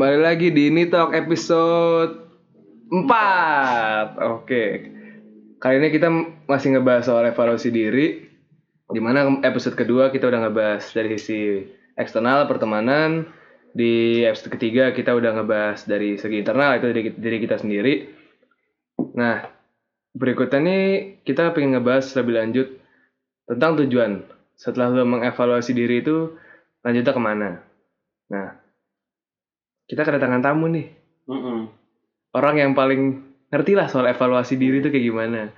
Kembali lagi di Ini Talk episode 4 Oke. Kali ini kita masih ngebahas soal evaluasi diri Di mana episode kedua kita udah ngebahas dari sisi eksternal, pertemanan. Di episode ketiga kita udah ngebahas dari segi internal, itu dari diri kita sendiri. Nah, berikutnya nih kita pengen ngebahas lebih lanjut tentang tujuan. Setelah lo mengevaluasi diri itu, lanjutnya ke mana? Nah, kita kedatangan tamu nih Mm-mm. orang yang paling ngerti lah soal evaluasi diri itu kayak gimana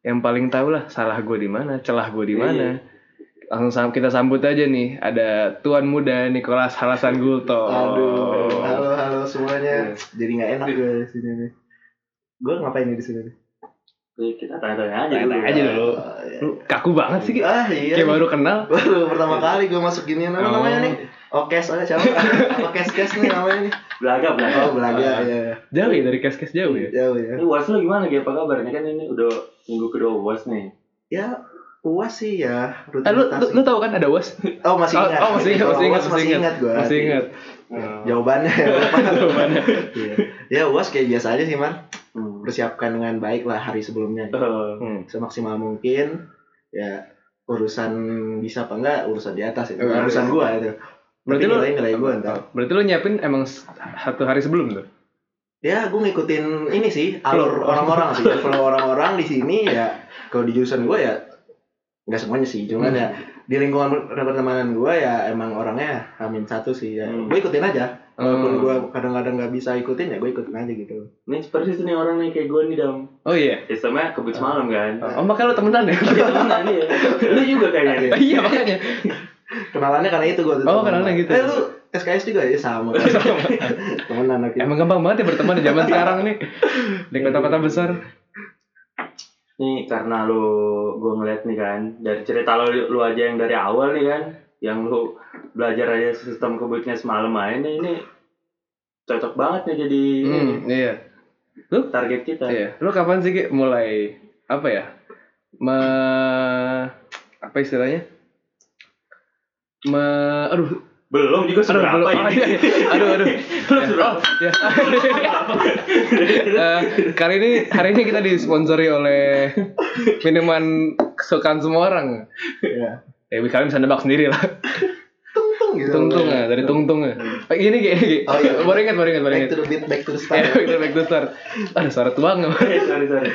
yang paling tahu lah salah gue di mana celah gue di mana langsung sam- kita sambut aja nih ada tuan muda Nicholas Halasan Gulto Aduh, halo halo semuanya. Jadi nggak enak gue di sini nih. Gue ngapain nih di sini nih? Kita tanya-tanya aja Tanya dulu. aja dulu Oh, iya. lu kaku banget sih. Ah iya. kayak baru kenal Baru pertama kali gue masuk gini apa Oh. namanya nih? Okes aja siapa? Apa kes kes nih namanya nih? Belaga, belaga. Oh belaga ya. jauh ya dari kes-kes jauh ya Jauh ya. Ini uas lu gimana Gi? Apa kabar? Ini kan ini udah minggu kedua uas nih. Ya uas sih ya. Eh, lu, lu, lu tahu kan ada was Oh masih oh, ingat. oh, masih ingat masih ingat UAS masih ingat gue. masih ingat Jawabannya. Jawabannya. Iya. Ya uas kayak biasa aja sih man. Hmm. Persiapkan dengan baik lah hari sebelumnya. Hmm. semaksimal mungkin ya urusan bisa apa enggak urusan di atas itu Oh, urusan gua itu berarti lu nilai gua entar berarti lu nyiapin emang satu hari sebelum tuh ya gua ngikutin ini sih alur orang-orang sih kalau orang-orang di sini ya kalau di jurusan gua ya nggak semuanya sih cuman Hmm. ya di lingkungan per- pertemanan gua ya emang orangnya amin satu sih ya Hmm. gua ikutin aja walaupun Hmm. gua kadang-kadang nggak bisa ikutin ya gua ikutin aja gitu Ini persis nih orang nih kayak gue nih dam. oh iya Sistemnya kebut semalam kan. oh makanya lu temenan ya Iya temenan ya. Lu juga kayaknya nih. iya makanya kenalannya karena itu tuh Oh, kenalannya gitu. eh lu SKS juga ya sama temenan anak Emang gampang banget ya berteman di zaman sekarang nih di kota-kota besar. Nih karena lu gue ngeliat nih kan dari cerita lu lu aja yang dari awal nih kan yang lu belajar aja sistem kebutnya semalam nih ini cocok banget nih jadi Hmm, iya. target kita. Iya. Lu kapan sih Ki, mulai apa ya? Me apa istilahnya? Me aduh, Belum juga aduh. Oh, ini. iya, iya. Aduh, aduh. Belum seberapa. Oh, ya. Eh, kali ini hari ini kita disponsori oleh minuman kesukaan semua orang. ya Ya, kalian bisa nebak sendiri lah. tung gitu Tungtung ya, dari tungtung ya. Oh, Gini gini, gini. Oh, iya. Baru ingat, baru ingat, baru back ingat. to the beat back to the Ya, start kita back to start. Ada suara tuang nggak? sorry sorry.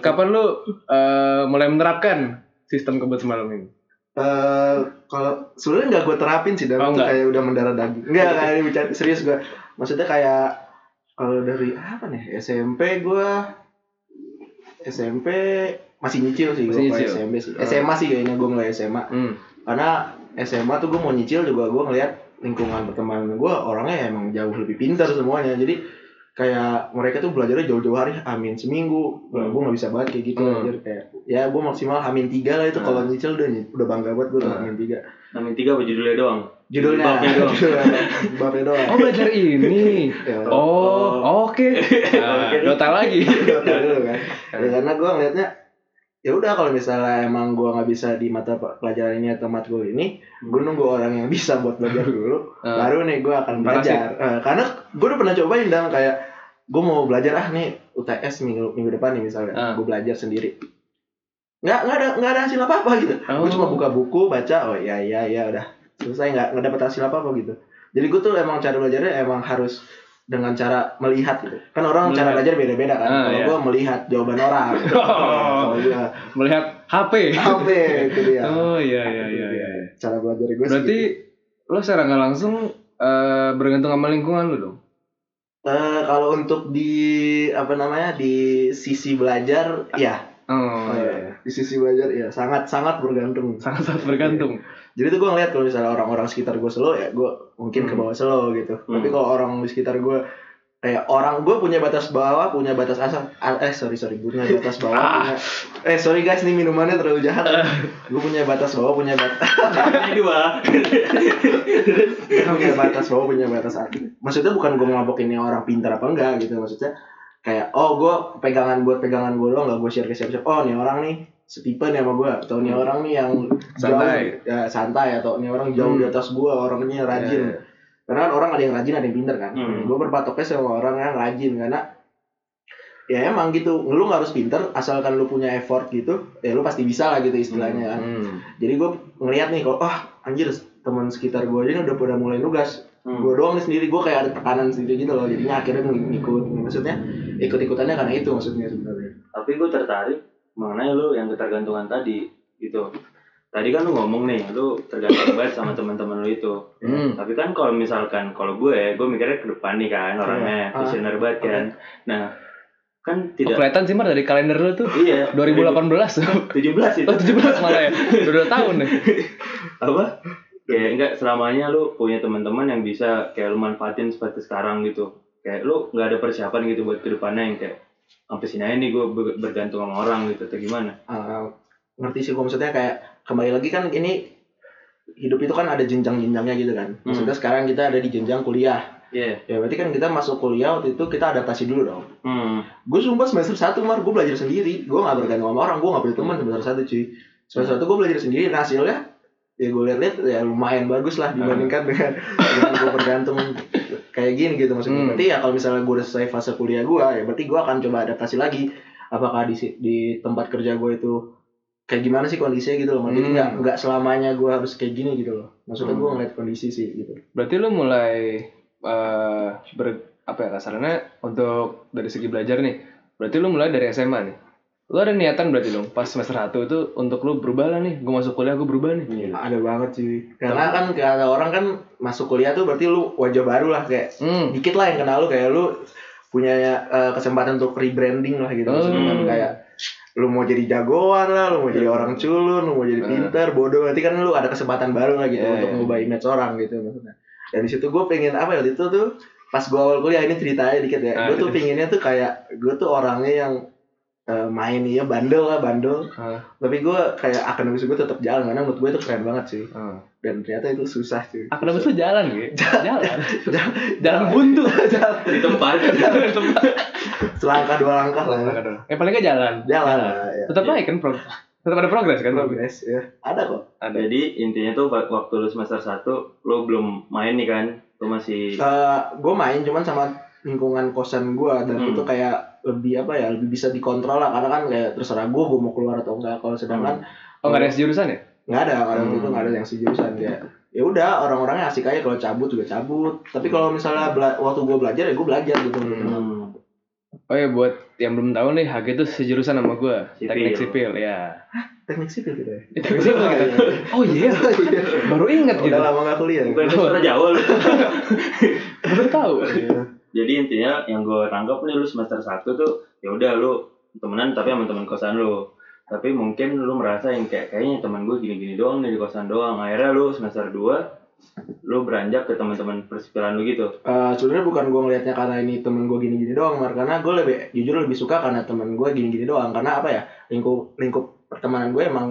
Kapan lu eh, mulai menerapkan sistem kebut semalam ini? Eh, kalau sebenarnya nggak gue terapin sih, dan Oh, nggak? kayak udah mendarah daging. Enggak, kayak bicara serius gue. Maksudnya kayak kalau dari apa nih SMP gue SMP masih nyicil sih gue? SMP sih. Oh. SMA sih kayaknya gue mulai SMA. Hmm. Karena SMA tuh gue mau nyicil juga gue ngeliat lingkungan pertemanan gue orangnya emang jauh lebih pintar semuanya. Jadi kayak mereka tuh belajarnya jauh-jauh hari, amin seminggu. Hmm. Gue nggak bisa banget kayak gitu. Hmm. Jadi kayak ya gue maksimal amin tiga lah itu Hmm. kalau nyicil udah udah bangga banget gue Hmm. amin tiga. Namin tiga apa judulnya doang? Judulnya, Babnya doang. babnya doang. Oh belajar ini. Ya, Oh, oke. Nah, Oke. Dota lagi. Dota dulu kan. Ya, karena gue ngeliatnya ya udah kalau misalnya emang gue nggak bisa di mata pe- pelajaran ini atau matkul ini, gue nunggu orang yang bisa buat belajar dulu, Hmm. baru nih gue akan belajar. Eh, karena gue udah pernah cobain dan kayak gue mau belajar ah nih UTS minggu minggu depan nih misalnya, Hmm. gue belajar sendiri. Nggak nggak ada nggak ada hasil apa apa gitu. Oh. Gue cuma buka buku baca, oh iya iya iya udah selesai nggak nggak dapat hasil apa apa gitu. Jadi gue tuh emang cara belajarnya emang harus dengan cara melihat gitu. Kan orang cara Melihat. belajar beda-beda kan. Ah, Kalau iya. gue melihat jawaban orang. Gitu. Oh. Gue Melihat HP. HP itu dia. Oh iya iya iya iya. Cara belajar gue Berarti lo secara nggak langsung eh, bergantung sama lingkungan lu dong. Eh, kalau untuk di apa namanya di sisi belajar ya Oh, iya. di sisi belajar ya sangat sangat bergantung Sangat sangat bergantung. Jadi tuh gue ngeliat kalau misalnya orang-orang sekitar gue slow ya gue mungkin ke Hmm. bawah slow gitu Hmm. tapi kalau orang di sekitar gue kayak orang gue punya batas bawah punya batas atas eh sorry sorry punya batas bawah Ah. punya, eh sorry guys nih minumannya terlalu jahat gue punya batas bawah punya batas Ini dua. punya batas bawah punya batas atas maksudnya bukan gue ngelabokin yang orang pintar apa enggak gitu maksudnya kayak oh gue pegangan buat pegangan gue doang gak gue share ke siapa-siapa oh nih orang nih setipe nih sama gue atau nih orang nih yang Santai. jauh, ya santai atau nih orang jauh Hmm. di atas gue orangnya rajin Iya, iya. karena kan orang ada yang rajin ada yang pinter kan Hmm. gue berpatoknya sama orang yang rajin karena ya emang gitu lu nggak harus pinter asalkan lu punya effort gitu ya lu pasti bisa lah gitu istilahnya kan Hmm. jadi gue ngeliat nih kalau ah anjir teman sekitar gue aja nih udah pada mulai nugas Hmm. gue doang nih sendiri gue kayak ada tekanan sendiri gitu loh jadinya akhirnya ng- ngikut maksudnya ikut ikutannya karena itu maksudnya sebenarnya Tapi gue tertarik mengenai lu yang ketergantungan tadi gitu. Tadi kan lu ngomong nih, lu tergantung banget sama teman-teman lu itu. Hmm. Tapi kan kalau misalkan kalau gue, gue mikirnya ke depan nih kan orangnya, Ah, visioner banget kan. Nah, kan Oh, tidak kelihatan sih Mar dari kalender lu tuh. Iya. 2018 17 itu. Oh 17 malah ya? Udah 2 tahun nih. Apa? Kayak enggak selamanya lu punya teman-teman yang bisa kayak lu manfaatin seperti sekarang gitu. Kayak lu nggak ada persiapan gitu buat ke depannya yang kayak sampai sini aja nih gue ber- bergantung sama orang gitu atau gimana? Ah, ngerti sih gue maksudnya kayak kembali lagi kan ini hidup itu kan ada jenjang-jenjangnya gitu kan. Maksudnya sekarang kita ada di jenjang kuliah. Iya. Ya berarti kan kita masuk kuliah waktu itu kita adaptasi dulu dong. Hmm. Gue sumpah semester satu mar gue belajar sendiri. Gue gak bergantung sama orang gue gak punya teman semester satu cuy. Semester satu gue belajar sendiri. Dan hasilnya ya gue lihat-lihat ya lumayan bagus lah dibandingkan dengan dengan gue bergantung kayak gini gitu maksudnya Hmm. berarti ya kalau misalnya gue udah selesai fase kuliah gue ya berarti gue akan coba adaptasi lagi apakah di di tempat kerja gue itu kayak gimana sih kondisinya gitu loh jadi Hmm. nggak nggak selamanya gue harus kayak gini gitu loh maksudnya gue Hmm. ngeliat kondisi sih gitu Berarti lu mulai eh ber apa ya kasarnya untuk dari segi belajar nih. Berarti lu mulai dari SMA nih. Lu ada niatan berarti dong pas semester 1 itu untuk lu berubah lah nih. Gue masuk kuliah gue berubah nih. ada banget sih karena kan kata orang kan masuk kuliah tuh berarti lu wajah baru lah kayak Hmm. dikit lah yang kenal lu kayak lu punya eh, kesempatan untuk rebranding lah gitu maksudnya kan Hmm. kayak lu mau jadi jagoan lah, lu mau jadi orang culun, lu mau jadi Eh. pintar, bodoh, nanti kan lu ada kesempatan baru lah gitu Iya, untuk iya. mengubah image orang gitu maksudnya. Dan di situ gue pengen apa ya waktu itu tuh pas gue awal kuliah ini ceritanya dikit ya, Ah, gue tuh gitu. pengennya tuh kayak gue tuh orangnya yang eh, main iya bandel lah bandel, Ah, tapi gue kayak akademis gue tetap jalan karena menurut gue itu keren banget sih ah. dan ternyata itu susah sih. Akademis lu jalan gitu. Jalan. jalan buntu. di tempat Selangkah dua langkah lah. ya. Yang paling gak jalan. Jalan lah. Ya. Tetap baik kan pro- tetap ada progres kan Progres ya. Ada kok. ada. jadi intinya tuh wak- waktu lu semester 1 lu belum main nih kan lu masih gue main cuman sama lingkungan kosan gue dan Hmm. itu kayak lebih apa ya lebih bisa dikontrol lah. Karena kan kayak terserah gue gue mau keluar atau enggak. Kalau sedangkan Oh nggak ada sejurusan ya? nggak ada. Orang Hmm. itu nggak ada yang sejurusan kayak ya udah orang-orangnya asik aja. Kalau cabut juga cabut. Tapi kalau misalnya bela- waktu gue belajar ya gue belajar gitu. Hmm, Oh ya buat yang belum tahu nih HG itu sejurusan sama gue teknik sipil ya. teknik sipil gitu ya? Teknik sipil gitu. Oh iya, baru ingat gitu. udah lama gak kuliah. Jawa lu Baru tahu. Jadi intinya yang gue tangkap nih lu semester 1 tuh ya udah lu temenan tapi sama teman kosan lu tapi mungkin lu merasa yang kayak kayaknya teman gue gini-gini doang nih di kosan doang akhirnya lu semester 2 lu beranjak ke teman-teman persipilan lu gitu Eh, sebenarnya bukan gue ngelihatnya karena ini temen gue gini-gini doang, Mar. karena gue lebih jujur lebih suka karena temen gue gini-gini doang. Karena apa ya lingkup lingkup pertemanan gue emang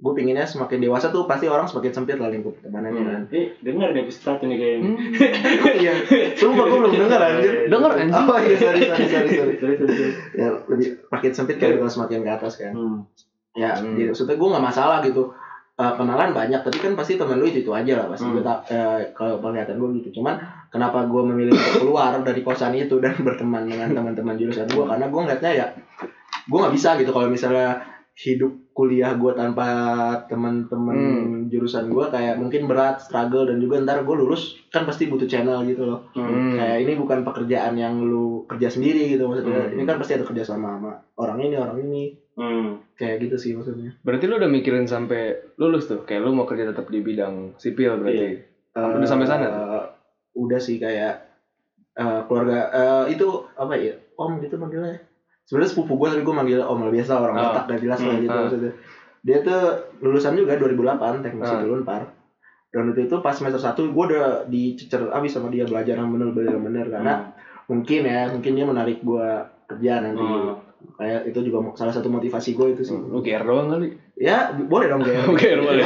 gue pinginnya semakin dewasa tuh pasti orang semakin sempit lah lingkup pertemanannya kan. hmm. eh dengar nih episode satu nih kayaknya Hmm. Iya, sumpah gue belum dengar anjir. Dengar anjing. Oh iya sorry sorry sorry sorry. Terus. Ya lebih makin sempit kan kalau semakin ke atas kan. Hmm. Ya, Hmm. jadi maksudnya gue nggak masalah gitu. Eh, kenalan banyak, tapi kan pasti temen lu itu itu aja lah pasti. Hmm. Tak- eh, kalau penglihatan gue gitu. Cuman kenapa gue memilih untuk keluar dari kosan itu dan berteman dengan teman-teman jurusan gue karena gue ngeliatnya ya gue nggak bisa gitu kalau misalnya hidup kuliah gue tanpa teman-teman Hmm. jurusan gue kayak mungkin berat struggle dan juga ntar gue lulus kan pasti butuh channel gitu loh Hmm. kayak ini bukan pekerjaan yang lu kerja sendiri gitu maksudnya Hmm. ini kan pasti ada kerja sama sama orang ini orang ini Hmm. kayak gitu sih maksudnya Berarti lu udah mikirin sampai lulus tuh, kayak lu mau kerja tetap di bidang sipil berarti. Udah sampai sana? Eh, udah sih kayak eh, keluarga eh, itu apa ya om gitu manggilnya sebenarnya sepupu gue tapi gue manggil om lah biasa orang Ah. Batak gak jelas lah Hmm, gitu ah. maksudnya dia tuh lulusan juga 2008 teknik Ah. sipil Unpar dan waktu itu pas semester 1 gue udah dicecer abis sama dia belajar yang bener-bener bener karena mungkin ya mungkin dia menarik gue kerja nanti Hmm. kayak itu juga salah satu motivasi gue itu sih Lu GR doang kali. ya boleh dong Ger Oke, boleh.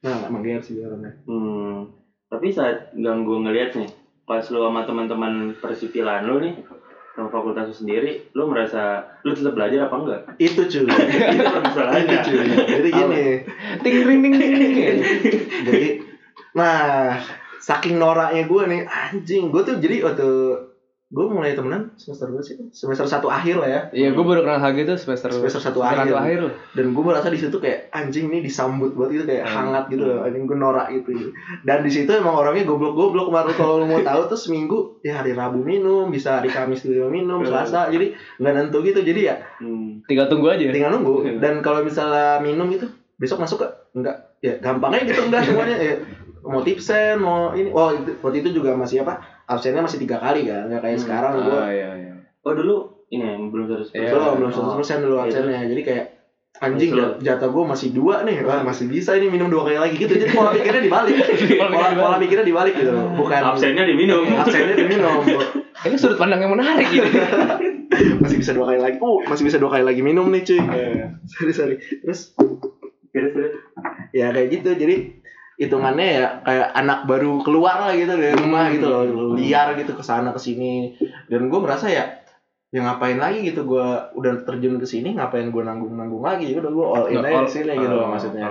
nah emang Ger sih orangnya Hmm. Tapi saat gang gue ngeliat nih, pas lu sama teman-teman persipilan lu nih, sama fakultas lu sendiri, lu merasa lu tetap belajar apa enggak? itu cuy Itu masalahnya. cuy jadi gini Ting ring ting ting ting. jadi nah saking noraknya gue nih anjing gue tuh jadi waktu gue mulai temenan semester berapa sih semester satu akhir lah ya. Iya, gue baru kenal Hagi tuh semester Semester satu semester akhir. akhir loh. dan gue merasa di situ kayak anjing ini disambut buat itu kayak Hmm. hangat gitu loh anjing gue norak gitu. Dan di situ emang orangnya goblok-goblok kemarin kalau lu mau tahu tuh seminggu ya hari Rabu minum bisa hari Kamis juga minum Selasa. Jadi nggak nentu gitu. Jadi ya Hmm. Tinggal tunggu aja. tinggal nunggu. Dan kalau misalnya minum itu besok masuk gak? enggak ya gampangnya gitu enggak semuanya. Ya mau tipsen mau ini. Oh itu, waktu itu juga masih apa absennya masih tiga kali kan nggak kayak Hmm. sekarang gue Ah, iya, iya. Oh dulu ini yang belum terus. Iya. belum belum Oh. seratus persen dulu Iya. absennya jadi kayak anjing Betul. jat- jatah gue masih dua nih wah masih bisa ini minum dua kali lagi gitu jadi pola pikirnya dibalik pola, pola pikirnya dibalik gitu loh bukan Absennya diminum. absennya diminum Ini sudut pandang yang menarik gitu. masih bisa dua kali lagi oh masih bisa dua kali lagi minum nih cuy sorry sorry terus Terus terus. ya kayak gitu jadi hitungannya ya kayak anak baru keluar lah gitu dari rumah gitu loh liar gitu ke sana ke sini dan gue merasa ya ya ngapain lagi gitu gue udah terjun ke sini ngapain gue nanggung nanggung lagi udah gue all in aja di sini gitu loh maksudnya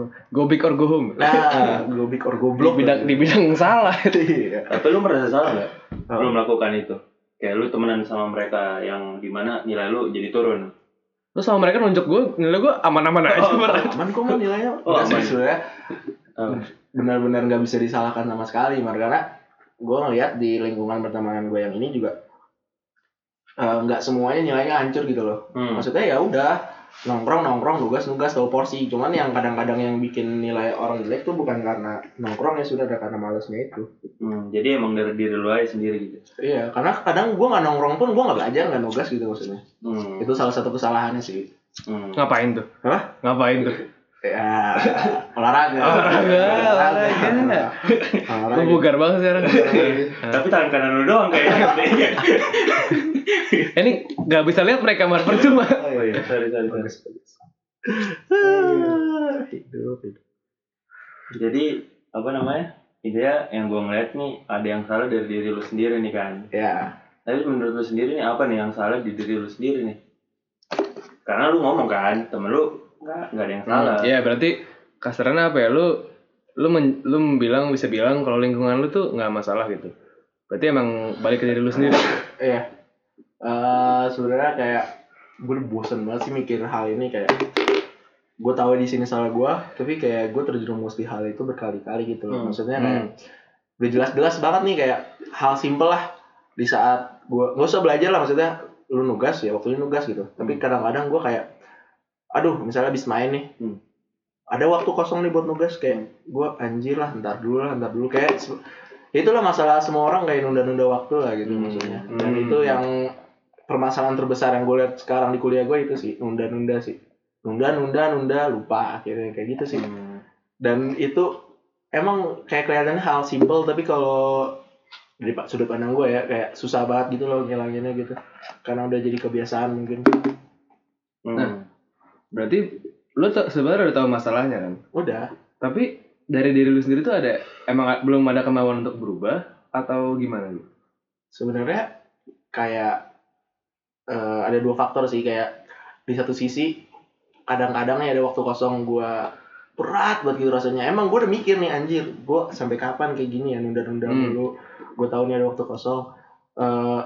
Oh, go big or go home. nah gue big or Di goblok bidang di bidang salah. Iya. Tapi lu merasa salah nggak? Oh. Lu melakukan itu. Kayak lu temenan sama mereka yang di mana nilai lu jadi turun. Terus sama mereka nunjuk gue, nilai gue aman-aman aja. Oh. Aman kok mah nilainya Oh, aman. Oh. Benar-benar nggak bisa disalahkan sama sekali karena gue ngeliat di lingkungan pertemanan gue yang ini juga eh, nggak semuanya nilainya hancur gitu loh Hmm. maksudnya ya udah nongkrong nongkrong nugas nugas tahu porsi cuman yang kadang-kadang yang bikin nilai orang jelek tuh bukan karena nongkrong ya sudah ada karena malesnya itu Hmm, Jadi emang dari diri lu aja sendiri gitu. iya karena kadang gue nggak nongkrong pun gue nggak belajar nggak nugas gitu maksudnya Hmm. itu salah satu kesalahannya sih Hmm. Ngapain tuh? Hah? Ngapain tuh? Ya olahraga Olahraga, olahraga. olahraga Lu bugar banget sekarang. Tapi tangan kanan lu doang kayaknya. Ini nggak bisa lihat mereka mar percuma. oh iya sorry, sorry, sorry. Ah, hidup hidup Jadi apa namanya? Intinya yang gue ngeliat nih ada yang salah dari diri lu sendiri nih kan. ya Tapi menurut lu sendiri nih apa nih yang salah di diri lu sendiri nih? Karena lu ngomong kan, temen lu nggak ada yang salah. Iya berarti kasarnya apa ya lu lu men, lu bilang bisa bilang kalau lingkungan lu tuh nggak masalah gitu. Berarti emang balik ke diri lu sendiri. Iya. Eh sebenarnya kayak gue bosen banget sih mikir hal ini kayak gue tahu di sini salah gue tapi kayak gue terjerumus di hal itu berkali-kali gitu loh Hmm. maksudnya kayak udah jelas-jelas banget nih kayak hal simpel lah di saat gue nggak usah belajar lah maksudnya lu nugas ya waktu lu nugas gitu tapi kadang-kadang gue kayak aduh misalnya habis main nih Hmm. ada waktu kosong nih buat nugas kayak gue anjir lah ntar dulu lah ntar dulu kayak itulah masalah semua orang kayak nunda-nunda waktu lah gitu Hmm. maksudnya dan Hmm. itu yang permasalahan terbesar yang gue lihat sekarang di kuliah gue itu sih nunda-nunda sih nunda nunda nunda lupa akhirnya kayak gitu sih Hmm. dan itu emang kayak kelihatannya hal simple tapi kalau dari pak sudut pandang gue ya kayak susah banget gitu loh ngilanginnya gitu karena udah jadi kebiasaan mungkin Hmm. Nah. Berarti lu tuh sebenarnya udah tahu masalahnya kan. udah Tapi dari diri lu sendiri tuh ada emang belum ada kemauan untuk berubah atau gimana gitu? sebenarnya kayak eh, ada dua faktor sih kayak di satu sisi kadang-kadang nih ada waktu kosong gue berat buat gitu rasanya emang gue udah mikir nih anjir gue sampai kapan kayak gini ya nunda-nunda Hmm. dulu gue tahu nih ada waktu kosong Eh,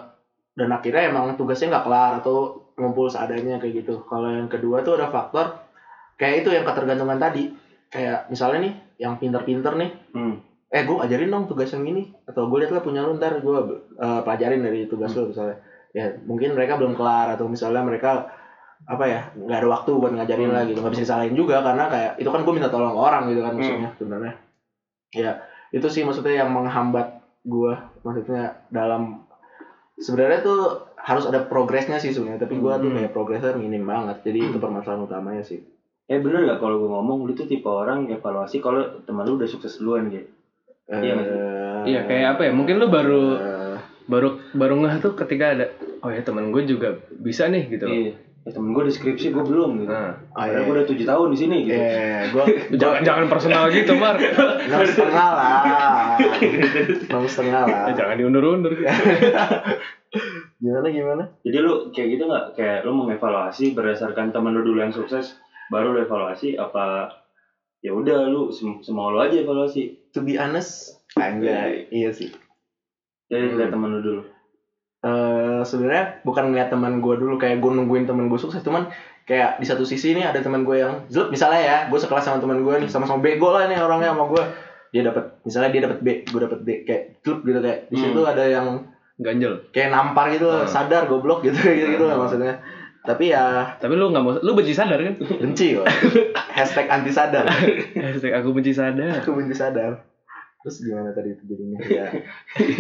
dan akhirnya emang tugasnya nggak kelar atau ngumpul seadanya kayak gitu. Kalau yang kedua tuh ada faktor kayak itu yang ketergantungan tadi. Kayak misalnya nih yang pinter-pinter nih Hmm. eh gue ajarin dong tugas yang ini atau gue liat lah punya lu ntar gue pelajarin dari tugas lu misalnya. Ya mungkin mereka belum kelar atau misalnya mereka apa ya nggak ada waktu buat ngajarin Hmm. lah gitu. Nggak bisa disalahin juga karena kayak itu kan gue minta tolong orang gitu kan maksudnya sebenarnya. Ya itu sih maksudnya yang menghambat gue maksudnya dalam sebenarnya tuh harus ada progresnya sih sebenarnya tapi gue tuh Hmm. kayak progresnya minim banget jadi itu permasalahan utamanya sih Eh bener gak kalau gue ngomong lu tuh tipe orang evaluasi kalau teman lu udah sukses duluan gitu. Iya? Eh, Iya kayak apa ya? Mungkin lu baru eh, baru baru ngeh tuh ketika ada oh ya teman gue juga bisa nih gitu. loh. Iya. Ya, temen gue deskripsi gue belum gitu. Nah, Padahal iya. gue udah tujuh tahun di sini gitu. Eh, gue jangan jangan personal gitu, Mar. enam setengah lah, enam setengah lah. Eh, jangan diundur-undur. Gimana gimana? Jadi lu kayak gitu nggak? Kayak lu mengevaluasi berdasarkan temen lu dulu yang sukses, baru lu evaluasi apa ya udah lu sem- semau lu aja evaluasi to be honest anjay iya sih jadi Hmm. lihat temen lu dulu eh sebenarnya bukan ngeliat teman gue dulu kayak gue nungguin teman gue sukses cuman kayak di satu sisi nih ada teman gue yang zlep misalnya ya gue sekelas sama teman gue nih sama-sama bego lah nih orangnya sama gue dia dapat misalnya dia dapat B gue dapat D kayak zlep gitu kayak di situ Hmm. ada yang ganjel. kayak nampar gitu Hmm. sadar goblok gitu gitu gitu lah Hmm. maksudnya. Tapi ya tapi lu nggak mau lu benci sadar kan? Benci kok hashtag anti sadar. Hashtag aku benci sadar. Aku benci sadar terus gimana tadi itu jadinya? Ya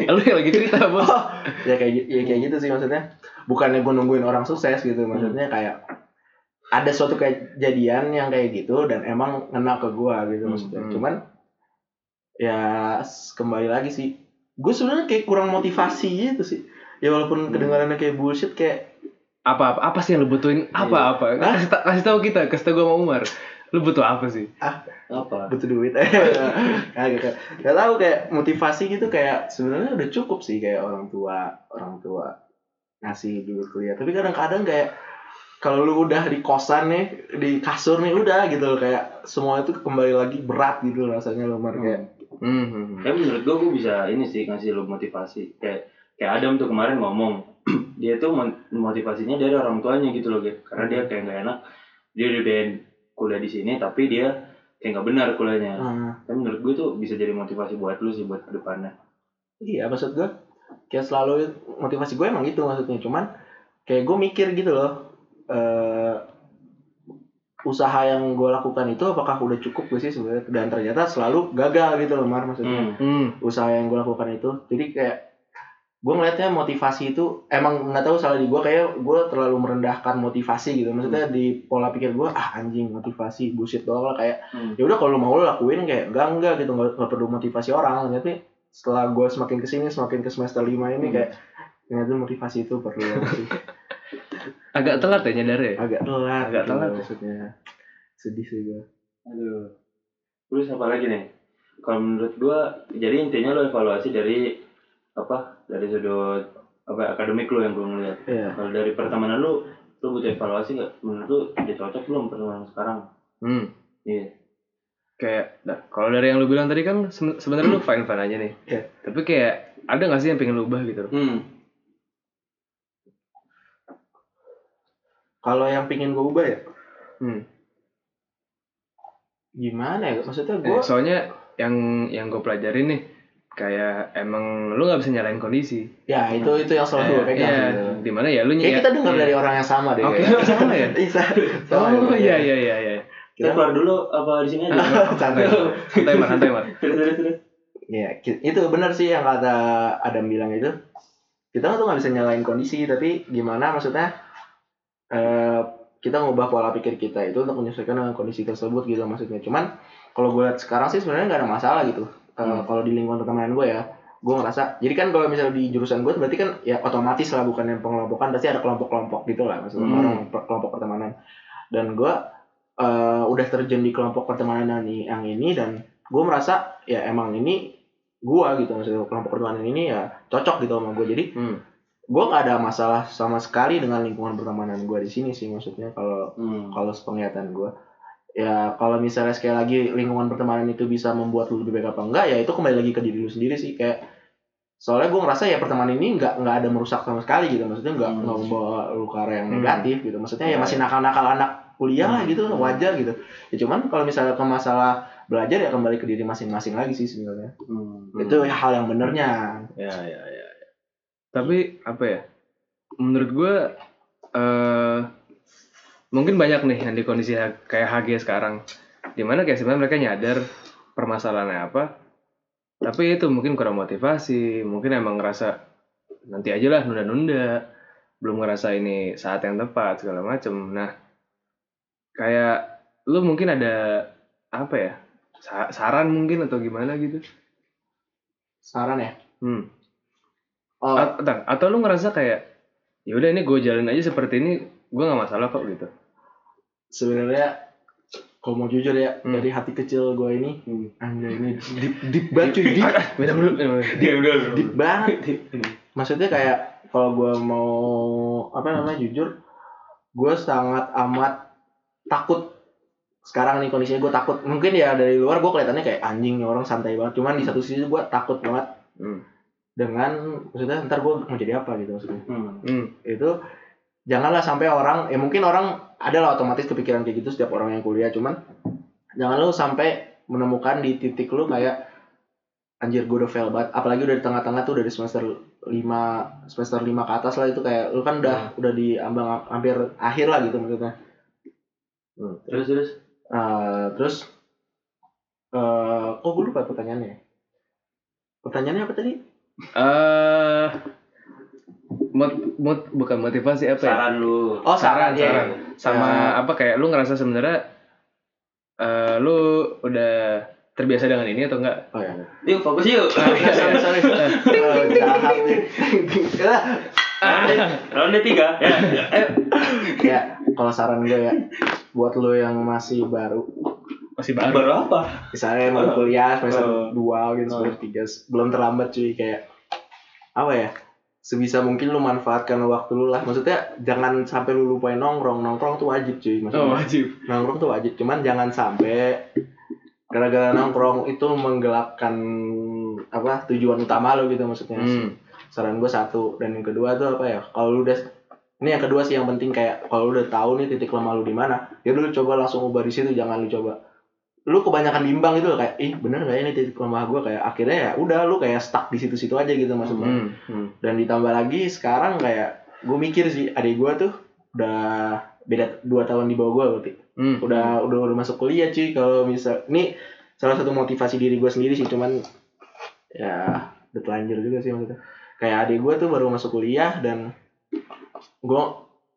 lu yang lagi cerita bos. Oh, ya kayak ya kayak gitu sih maksudnya. Bukannya gue nungguin orang sukses gitu maksudnya kayak ada suatu kejadian yang kayak gitu dan emang ngena ke gue gitu Hmm, maksudnya. hmm. cuman ya kembali lagi sih gue sebenarnya kayak kurang motivasi gitu sih. Ya walaupun Hmm. kedengarannya kayak bullshit kayak apa apa apa sih yang lu butuhin? Apa apa Hah? kasih kasih tahu kita kasih tahu gue sama Umar lu butuh apa sih apa butuh duit gitu. gak tahu kayak motivasi gitu kayak sebenarnya udah cukup sih kayak orang tua orang tua ngasih dulu kuliah tapi kadang-kadang kayak kalau lu udah di kosan nih di kasur nih udah gitu loh kayak semua itu kembali lagi berat gitu rasanya lo Mar kayak hmm, hmm, hmm. Tapi menurut gue, gue bisa ini sih ngasih lu motivasi. Kayak kayak Adam tuh kemarin ngomong, dia tuh motivasinya dari orang tuanya gitu loh, Ge. karena dia kayak nggak enak. Dia udah kuliah di sini, tapi dia kayak nggak benar kuliahnya. ah, Tapi menurut gue tuh bisa jadi motivasi buat lu sih buat ke depannya. iya maksud gue kayak selalu motivasi gue emang gitu maksudnya cuman kayak gue mikir gitu loh eh usaha yang gue lakukan itu apakah udah cukup gue sih sebenarnya dan ternyata selalu gagal gitu loh Mar maksudnya Hmm. Hmm. usaha yang gue lakukan itu jadi kayak gue ngelihatnya motivasi itu emang nggak tahu salah di gue kayak gue terlalu merendahkan motivasi gitu maksudnya di pola pikir gue ah anjing motivasi bullshit doang lah kayak Hmm. ya udah kalau mau lu lakuin kayak enggak enggak gitu nggak nggak perlu motivasi orang tapi setelah gue semakin ke sini semakin ke semester 5 ini Hmm. kayak ternyata motivasi itu perlu sih. agak telat ya nyadar ya agak telat Agak gitu telat. maksudnya sedih sih gue Aduh. Terus apa lagi nih? Kalau menurut gua, jadi intinya lo evaluasi dari apa? Dari sudut apa akademik lo yang gue ngeliat. Iya. Kalau dari pertemanan lu, lu butuh evaluasi nggak? Menurut lu dia cocok belum pertemanan sekarang? hmm. Iya. kayak nah, kalau dari yang lu bilang tadi kan se- sebenarnya lu fine fine aja nih Iya. tapi kayak ada nggak sih yang pengen lu ubah gitu Hmm. kalau yang pingin gue ubah ya hmm. gimana ya maksudnya Eh, gue soalnya yang yang gue pelajarin nih kayak emang lu nggak bisa nyalain kondisi ya itu itu yang selalu gue pegang Iya, gitu. di mana ya lu Kayak kita dengar iya. dari orang yang sama deh. Oke, kayaknya. sama ya? Iya, sama. oh iya iya iya iya Kita Kita keluar dulu apa di sini aja? santai. santai mar santai mar Terus terus terus. Iya, itu benar sih yang kata Adam bilang itu. Kita tuh nggak bisa nyalain kondisi, tapi gimana maksudnya eh kita ngubah pola pikir kita itu untuk menyesuaikan dengan kondisi tersebut gitu maksudnya. Cuman kalau gue lihat sekarang sih sebenarnya nggak ada masalah gitu. Hmm. Kalau di lingkungan pertemanan gue ya, gue ngerasa. Jadi kan kalau misalnya di jurusan gue berarti kan ya otomatis lah bukan yang pengelompokan, pasti ada kelompok-kelompok gitu lah maksudnya Hmm. orang per- kelompok pertemanan. Dan gue eh, udah terjun di kelompok pertemanan ini- yang ini dan gue merasa ya emang ini gua gitu maksudnya kelompok pertemanan ini ya cocok gitu sama gue jadi hmm. gue gak ada masalah sama sekali dengan lingkungan pertemanan gue di sini sih maksudnya kalau Hmm. kalau sepenglihatan gue ya kalau misalnya sekali lagi lingkungan pertemanan itu bisa membuat lu lebih baik apa enggak ya itu kembali lagi ke diri lu sendiri sih kayak soalnya gue ngerasa ya pertemanan ini nggak nggak ada merusak sama sekali gitu maksudnya nggak Hmm. nggak membawa lu ke arah yang Hmm. negatif gitu maksudnya ya Ya, masih nakal-nakal anak kuliah lah gitu Hmm. wajar gitu ya cuman kalau misalnya ke masalah belajar ya kembali ke diri masing-masing lagi sih sebenarnya Hmm. itu hal yang benernya ya ya ya ya. tapi apa ya menurut gue eh mungkin banyak nih yang di kondisi kayak HG sekarang. Di mana kayak sebenarnya mereka nyadar permasalahannya apa. Tapi itu mungkin kurang motivasi mungkin emang ngerasa nanti aja lah nunda-nunda. Belum ngerasa ini saat yang tepat segala macem. Nah kayak lu mungkin ada apa ya sa- saran mungkin atau gimana gitu? Saran ya? Hmm. oh. A- atau, atau lu ngerasa kayak ya udah ini gue jalan aja seperti ini gue nggak masalah kok gitu sebenarnya kalau mau jujur ya Hmm. dari hati kecil gue ini Hmm. anjir ini deep deep banget cuy deep minum dulu minum dulu. Dia udah. deep banget maksudnya kayak kalau gue mau apa namanya jujur gue sangat amat takut sekarang nih kondisinya gue takut mungkin ya dari luar gue kelihatannya kayak anjing nih orang santai banget cuman di satu sisi gue takut banget Hmm. dengan maksudnya ntar gue mau jadi apa gitu maksudnya Hmm. Hmm. itu janganlah sampai orang ya mungkin orang ada lah otomatis kepikiran kayak gitu setiap orang yang kuliah cuman jangan lu sampai menemukan di titik lu kayak anjir gue udah fail banget apalagi udah di tengah-tengah tuh dari semester 5 semester 5 ke atas lah itu kayak lu kan udah udah di ambang hampir akhir lah gitu maksudnya Hmm. Terus terus. Eh, terus eh kok gue lupa pertanyaannya pertanyaannya apa tadi Eh, mot, mot, bukan motivasi apa ya? Saran lu. oh saran, ya. saran. Sama Ya. apa kayak lu ngerasa sebenarnya eh lu udah terbiasa dengan ini atau enggak? oh ya Yuk fokus yuk. sorry sorry Eh, jahat nih Ronde tiga. Ya. ya. Ayo. ya kalau saran gue ya buat lo yang masih baru Masih baru. Baru apa? misalnya mau kuliah semester Oh. dua gitu semester tiga belum terlambat cuy kayak apa ya sebisa mungkin lu manfaatkan waktu lu lah. Maksudnya jangan sampai lu lupain nongkrong. Nongkrong tuh wajib cuy. Maksudnya Oh, wajib. nongkrong tuh wajib. Cuman jangan sampai gara-gara nongkrong itu menggelapkan apa tujuan utama lo gitu maksudnya. Hmm. saran gue satu. Dan yang kedua tuh apa ya? Kalau lu udah ini yang kedua sih yang penting kayak kalau lu udah tahu nih titik lemah lu di mana ya lu coba langsung ubah di situ. Jangan lu coba lu kebanyakan bimbang gitu loh kayak ih bener gak ya ini titik lemah gue kayak akhirnya ya udah lu kayak stuck di situ-situ aja gitu maksudnya Hmm. hmm. dan ditambah lagi sekarang kayak gue mikir sih adik gue tuh udah beda dua tahun di bawah gue berarti Hmm. udah udah udah masuk kuliah cuy kalau misal ini salah satu motivasi diri gue sendiri sih cuman ya udah telanjur juga sih maksudnya kayak adik gue tuh baru masuk kuliah dan gue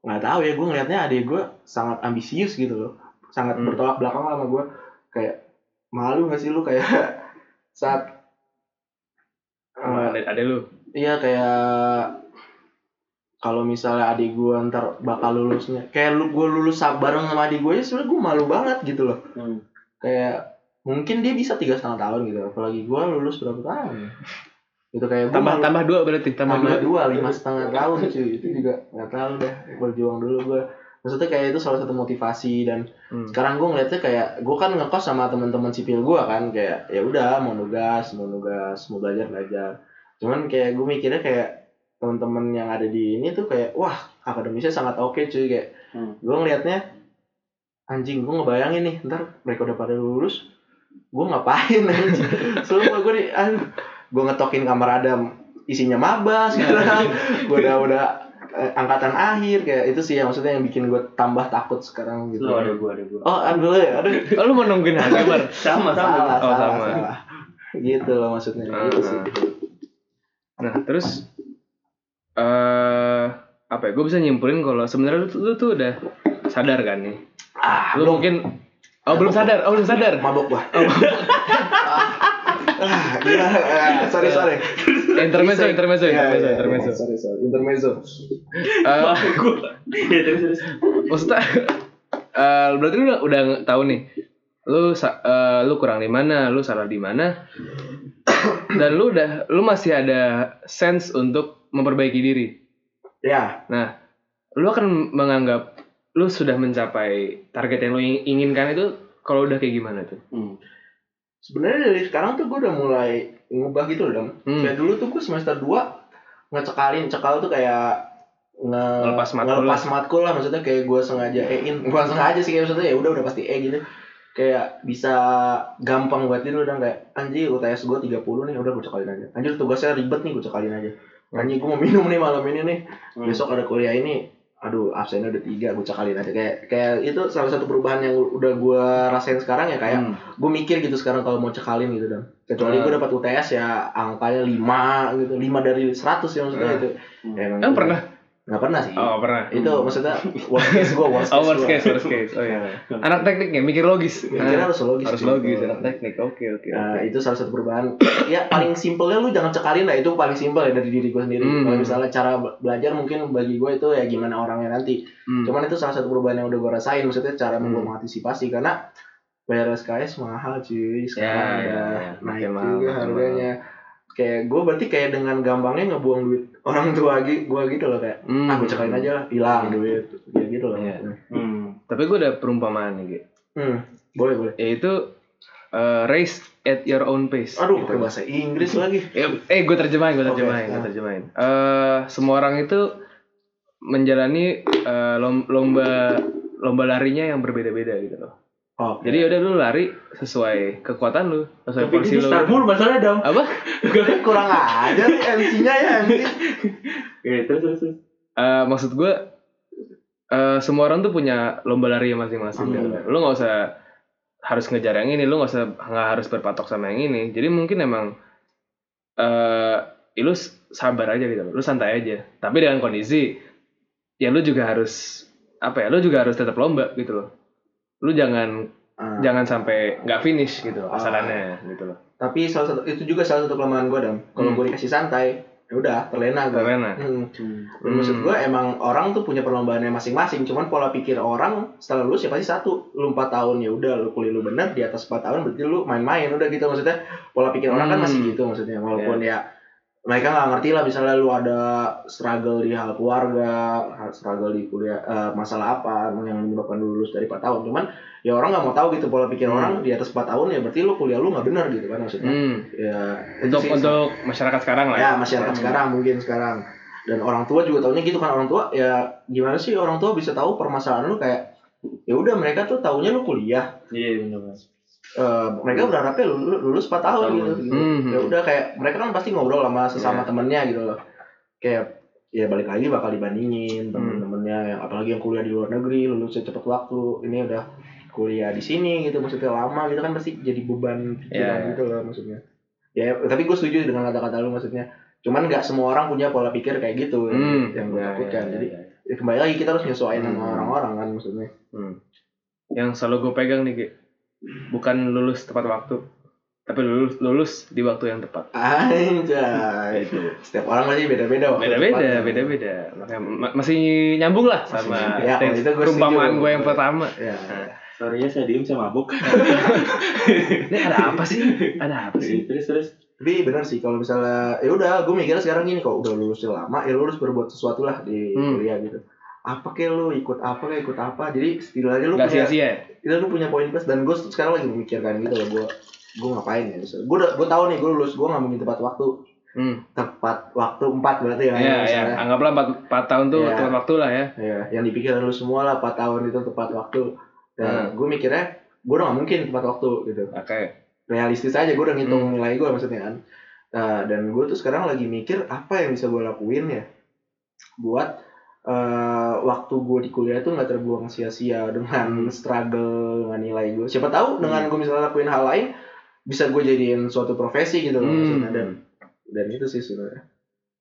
nggak tahu ya gue ngelihatnya adik gue sangat ambisius gitu loh sangat Hmm. bertolak belakang sama gue kayak malu gak sih lu kayak saat Sama eh, ada, ada lu. Iya kayak kalau misalnya adik gue ntar bakal lulusnya kayak lu gue lulus bareng sama adik gue ya sebenarnya gue malu banget gitu loh Hmm. kayak mungkin dia bisa tiga setengah tahun gitu apalagi gue lulus berapa tahun itu kayak Tambah malu- tambah dua berarti, tambah, tambah dua. dua lima setengah tahun cuy itu juga nggak tahu deh berjuang dulu gue maksudnya kayak itu salah satu motivasi dan Hmm. sekarang gue ngeliatnya kayak gue kan ngekos sama teman-teman sipil gue kan kayak ya udah mau nugas mau nugas mau belajar belajar cuman kayak gue mikirnya kayak teman-teman yang ada di ini tuh kayak wah akademisnya sangat oke cuy kayak Hmm. gue ngelihatnya anjing gue ngebayangin nih ntar mereka udah pada lulus gue ngapain anjing sumpah gue di gue ngetokin kamar adam isinya maba sekarang gue udah udah eh, angkatan akhir kayak itu sih yang maksudnya yang bikin gue tambah takut sekarang gitu Lu ada gua ada gua. oh aduh ya aduh Oh, lu mau nungguin harga bar? Sama sama. salah, Oh, salah, sama. salah. gitu loh maksudnya Ah, gitu sih Nah, terus eh apa ya? Gue bisa nyimpulin kalau sebenarnya lu, tuh- lu tuh udah sadar kan nih. ah Lu mungkin Oh, belum sadar. Oh, belum sadar. mabok gua ah, gila. Ah, sorry sorry Intermezzo, intermezzo, Iya, intermezzo, iya, intermezzo. iya, sorry sorry intermezzo Eh. Ya terus terus. maksudnya eh berarti lu udah, udah tahu nih. Lu eh, lu kurang di mana, lu salah di mana. Dan lu udah lu masih ada sense untuk memperbaiki diri. ya Nah, lu akan menganggap lu sudah mencapai target yang lu ing- inginkan itu kalau udah kayak gimana tuh? Hmm. Sebenarnya dari sekarang tuh gue udah mulai ngubah gitu loh dong Hmm. kayak dulu tuh gue semester 2 ngecekalin cekal tuh kayak nge Ngelepas matkul ngelepas matkul lah maksudnya kayak gue sengaja e-in. Bukan sengaja sih kayak maksudnya ya udah udah pasti e gitu. Kayak bisa gampang buat dulu dan kayak anjir UTS gue 30 nih udah gue cekalin aja. Anjir tugasnya ribet nih gue cekalin aja. Anjir gue mau minum nih malam ini nih. Hmm. besok ada kuliah ini aduh absennya udah tiga gue cekalin aja kayak kayak itu salah satu perubahan yang udah gue rasain sekarang ya kayak Hmm. gue mikir gitu sekarang kalau mau cekalin gitu dan kecuali Hmm. gue dapat UTS ya angkanya 5 gitu 5 dari 100 ya maksudnya Hmm. itu Hmm. Ya, emang Emang itu- pernah? Nggak pernah sih Oh, pernah. itu maksudnya worst case gue worst case, Oh, worst gua. case, worst case. Oh iya. Anak teknik ya, mikir logis. Mikirnya Nah, harus logis harus logis anak teknik. Oke, oke. Nah, oke. itu salah satu perubahan. ya paling simpelnya lu jangan cekalin lah itu paling simpel ya dari diri gue sendiri. Hmm. Kalau misalnya cara be- belajar mungkin bagi gue itu ya gimana orangnya nanti. Hmm. Cuman itu salah satu perubahan yang udah gue rasain maksudnya cara Hmm. gue mengantisipasi karena bayar SKS mahal cuy sekarang Ya, ya, ya. naik mahal, juga harganya. Kayak gue berarti kayak dengan gampangnya ngebuang duit orang tua gue gitu loh kayak Hmm. ah gue cekalin aja lah hilang duit kayak gitu loh. Iya. Hmm. Tapi gue ada perumpamaan nih, Ge. Hmm. Boleh, boleh. yaitu eh, race at your own pace. Aduh, gitu. bahasa Inggris lagi. Ya, eh gue terjemahin, gue terjemahin, gue ah. terjemahin. Eh semua orang itu menjalani eh, lom- lomba lomba larinya yang berbeda-beda gitu loh. Oh, Jadi udah lu lari sesuai kekuatan lu, sesuai Tapi porsi lu. Star Wars masalah dong. Apa? kurang aja nih MC-nya ya MC. Ya, terus terus. Eh, maksud gue eh semua orang tuh punya lomba lari masing-masing. Hmm. gitu. Lu nggak usah harus ngejar yang ini, lu nggak usah nggak harus berpatok sama yang ini. Jadi mungkin emang eh ya lu sabar aja gitu, lu santai aja. Tapi dengan kondisi ya lu juga harus apa ya, lu juga harus tetap lomba gitu loh. Lu jangan Ah. jangan sampai nggak finish gitu loh kasarannya gitu loh. Tapi salah satu itu juga salah satu kelemahan gue dam. Kalau Hmm. gue dikasih santai, ya udah terlena gue. Terlena. Hmm. Hmm. Maksud gue emang orang tuh punya perlombaannya masing-masing. Cuman pola pikir orang setelah lulus ya pasti satu. Lu 4 tahun ya udah lu kuliah lu bener di atas 4 tahun berarti lu main-main udah gitu maksudnya. Pola pikir orang kan Hmm. masih gitu maksudnya. Walaupun ya mereka nggak ngerti lah misalnya lu ada struggle di hal keluarga, struggle di kuliah eh, masalah apa yang menyebabkan lu lulus dari 4 tahun. Cuman ya orang nggak mau tahu gitu pola pikir Hmm. orang di atas 4 tahun ya berarti lu kuliah lu nggak bener gitu kan maksudnya. Hmm. Ya Untuk sih, untuk masyarakat sekarang lah. ya masyarakat sekarang mungkin sekarang dan orang tua juga taunya gitu kan orang tua ya gimana sih orang tua bisa tahu permasalahan lu kayak ya udah mereka tuh taunya lu kuliah Iya benar. Eh, mereka berharapnya lu, lu- lulus 4 tahun gitu, gitu. Hmm. ya udah kayak mereka kan pasti ngobrol sama sesama Iya. temennya gitu loh kayak ya balik lagi bakal dibandingin Hmm. temen-temennya yang apalagi yang kuliah di luar negeri lulusnya cepet waktu ini udah kuliah di sini gitu maksudnya lama gitu kan pasti jadi beban pikiran Iya. gitu loh maksudnya ya tapi gue setuju dengan kata-kata lu maksudnya cuman nggak semua orang punya pola pikir kayak gitu Hmm. yang gue takutkan ya, jadi ya. kembali lagi kita harus nyesuaiin sama Hmm. orang-orang kan maksudnya Hmm. Yang selalu gue pegang nih. Bukan lulus tepat waktu, tapi lulus lulus di waktu yang tepat. anjay setiap orang pasti beda-beda waktu Beda-beda, tepatnya. beda-beda. Makanya ma- masih nyambung lah sama Ya, tes itu gue perumpamaan gue yang pertama. ya Sorry ya saya diem saya mabuk. Ini ada apa sih? Ada apa sih? terus terus. Tapi benar sih kalau misalnya ya udah gue mikirnya sekarang gini kalau udah lulusnya lama ya lu harus berbuat sesuatu lah di Hmm. kuliah gitu. Apa kayak lu ikut apa kayak ikut apa. Jadi setidaknya lu Gak punya sia-sia. lu punya poin plus dan gue sekarang lagi memikirkan gitu loh gue gue ngapain ya gue gue tahu nih gue lulus gue nggak mungkin tepat waktu Hmm. tepat waktu empat berarti ya Ya, ya. misalnya. Anggaplah 4, 4 tahun tuh Ya. tepat waktu lah ya. ya yang dipikirin lu semua lah 4 tahun itu tepat waktu dan Hmm. gue mikirnya gue udah gak mungkin tepat waktu gitu Oke. realistis aja gue udah ngitung Hmm. nilai gue maksudnya kan Nah, dan gue tuh sekarang lagi mikir apa yang bisa gue lakuin ya buat eh, waktu gue di kuliah tuh nggak terbuang sia-sia dengan struggle dengan nilai gue siapa tahu dengan gue misalnya lakuin hal lain bisa gue jadiin suatu profesi gitu loh Hmm. maksudnya dan dan itu sih sebenarnya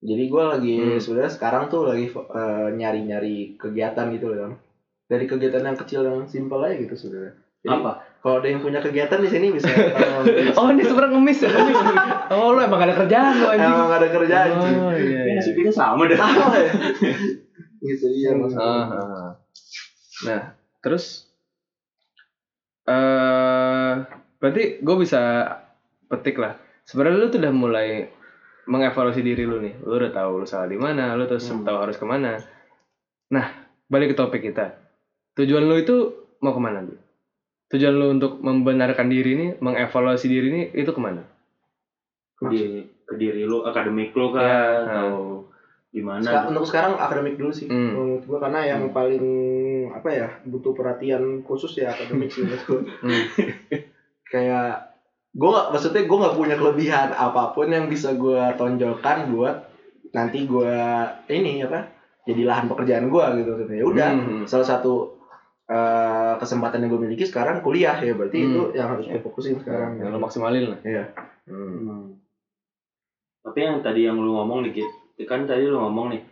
jadi gue lagi Hmm. sebenarnya sekarang tuh lagi eh, nyari-nyari kegiatan gitu loh dari kegiatan yang kecil yang simpel aja gitu sebenarnya Jadi, Apa? kalau ada yang punya kegiatan di sini bisa. Oh, ini sebenarnya ngemis ya. ngemis. Oh, lu emang gak ada kerjaan lu anjing. Emang gak ada kerjaan sih. Oh, iya. Ya, iya. sama dah. Sama ya. gitu iya maksudnya. Ah, ah, ah. Nah, terus eh berarti gue bisa petik lah. Sebenarnya lu tuh udah mulai mengevaluasi diri lu nih. Lu udah tahu lu salah di mana, lu terus Hmm. tahu harus ke mana. Nah, balik ke topik kita. Tujuan lu itu mau ke mana, Bu? Tujuan lu untuk membenarkan diri nih, mengevaluasi diri nih, itu ke mana? Ke diri, ke diri lu, akademik lu kan, Ya, atau gimana? Seka- untuk sekarang akademik dulu sih Hmm. menurut gua karena yang paling apa ya butuh perhatian khusus ya akademik sih menurut gua. Hmm. kayak gua nggak maksudnya gua nggak punya kelebihan apa pun yang bisa gua tonjolkan buat nanti gua ini apa jadi lahan pekerjaan gua gitu ya udah Hmm. salah satu eh, kesempatan yang gue miliki sekarang kuliah ya berarti Hmm. itu yang harus gue fokusin sekarang Yang lu maksimalin lah. Iya. Hmm. Hmm. Tapi yang tadi yang lu ngomong nih, Git, kan tadi lu ngomong nih,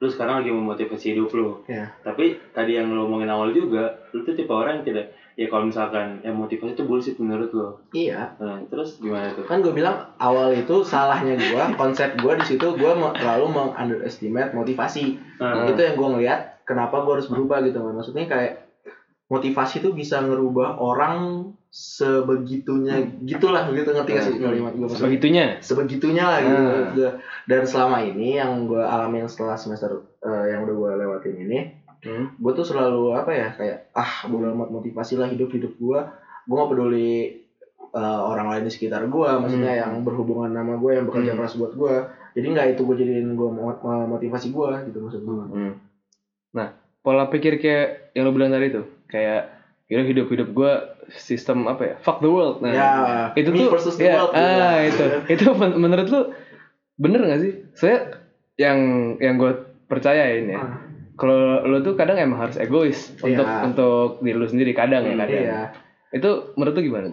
lu sekarang lagi memotivasi hidup lu. Iya. Tapi tadi yang lu ngomongin awal juga, lu tuh tipe orang yang tidak, ya kalau misalkan yang motivasi itu bullshit menurut lu. iya Nah, terus gimana tuh? kan gue bilang awal itu salahnya gue konsep gue di situ gue terlalu meng underestimate motivasi Nah, itu yang gue ngeliat kenapa gue harus berubah gitu maksudnya kayak motivasi itu bisa ngerubah orang sebegitunya gitulah gitu ngerti gak sih Hmm. kalimat gue Sebegitunya. sebegitunya lah gitu Hmm. menurut gua. dan selama ini yang gue alamin setelah semester eh, yang udah gue lewatin ini Hmm. gue tuh selalu apa ya kayak ah bodo amat motivasi lah hidup hidup gue gue gak peduli eh, orang lain di sekitar gue maksudnya Hmm. yang berhubungan sama gue yang bekerja Hmm. keras buat gue jadi nggak itu gue jadiin gue motivasi gue gitu maksud gue Hmm. Nah, pola pikir kayak yang lo bilang tadi tuh, kayak kira hidup hidup gue sistem apa ya? Fuck the world. Nah, ya itu me tuh versus the ya, world gitu ah itu itu men- menurut lu bener gak sih? Saya yang yang gue percayain ya. Ah, Kalau lu tuh kadang emang harus egois Iya. untuk untuk diri lu sendiri kadang ya Hmm, kadang. iya Itu menurut lu gimana?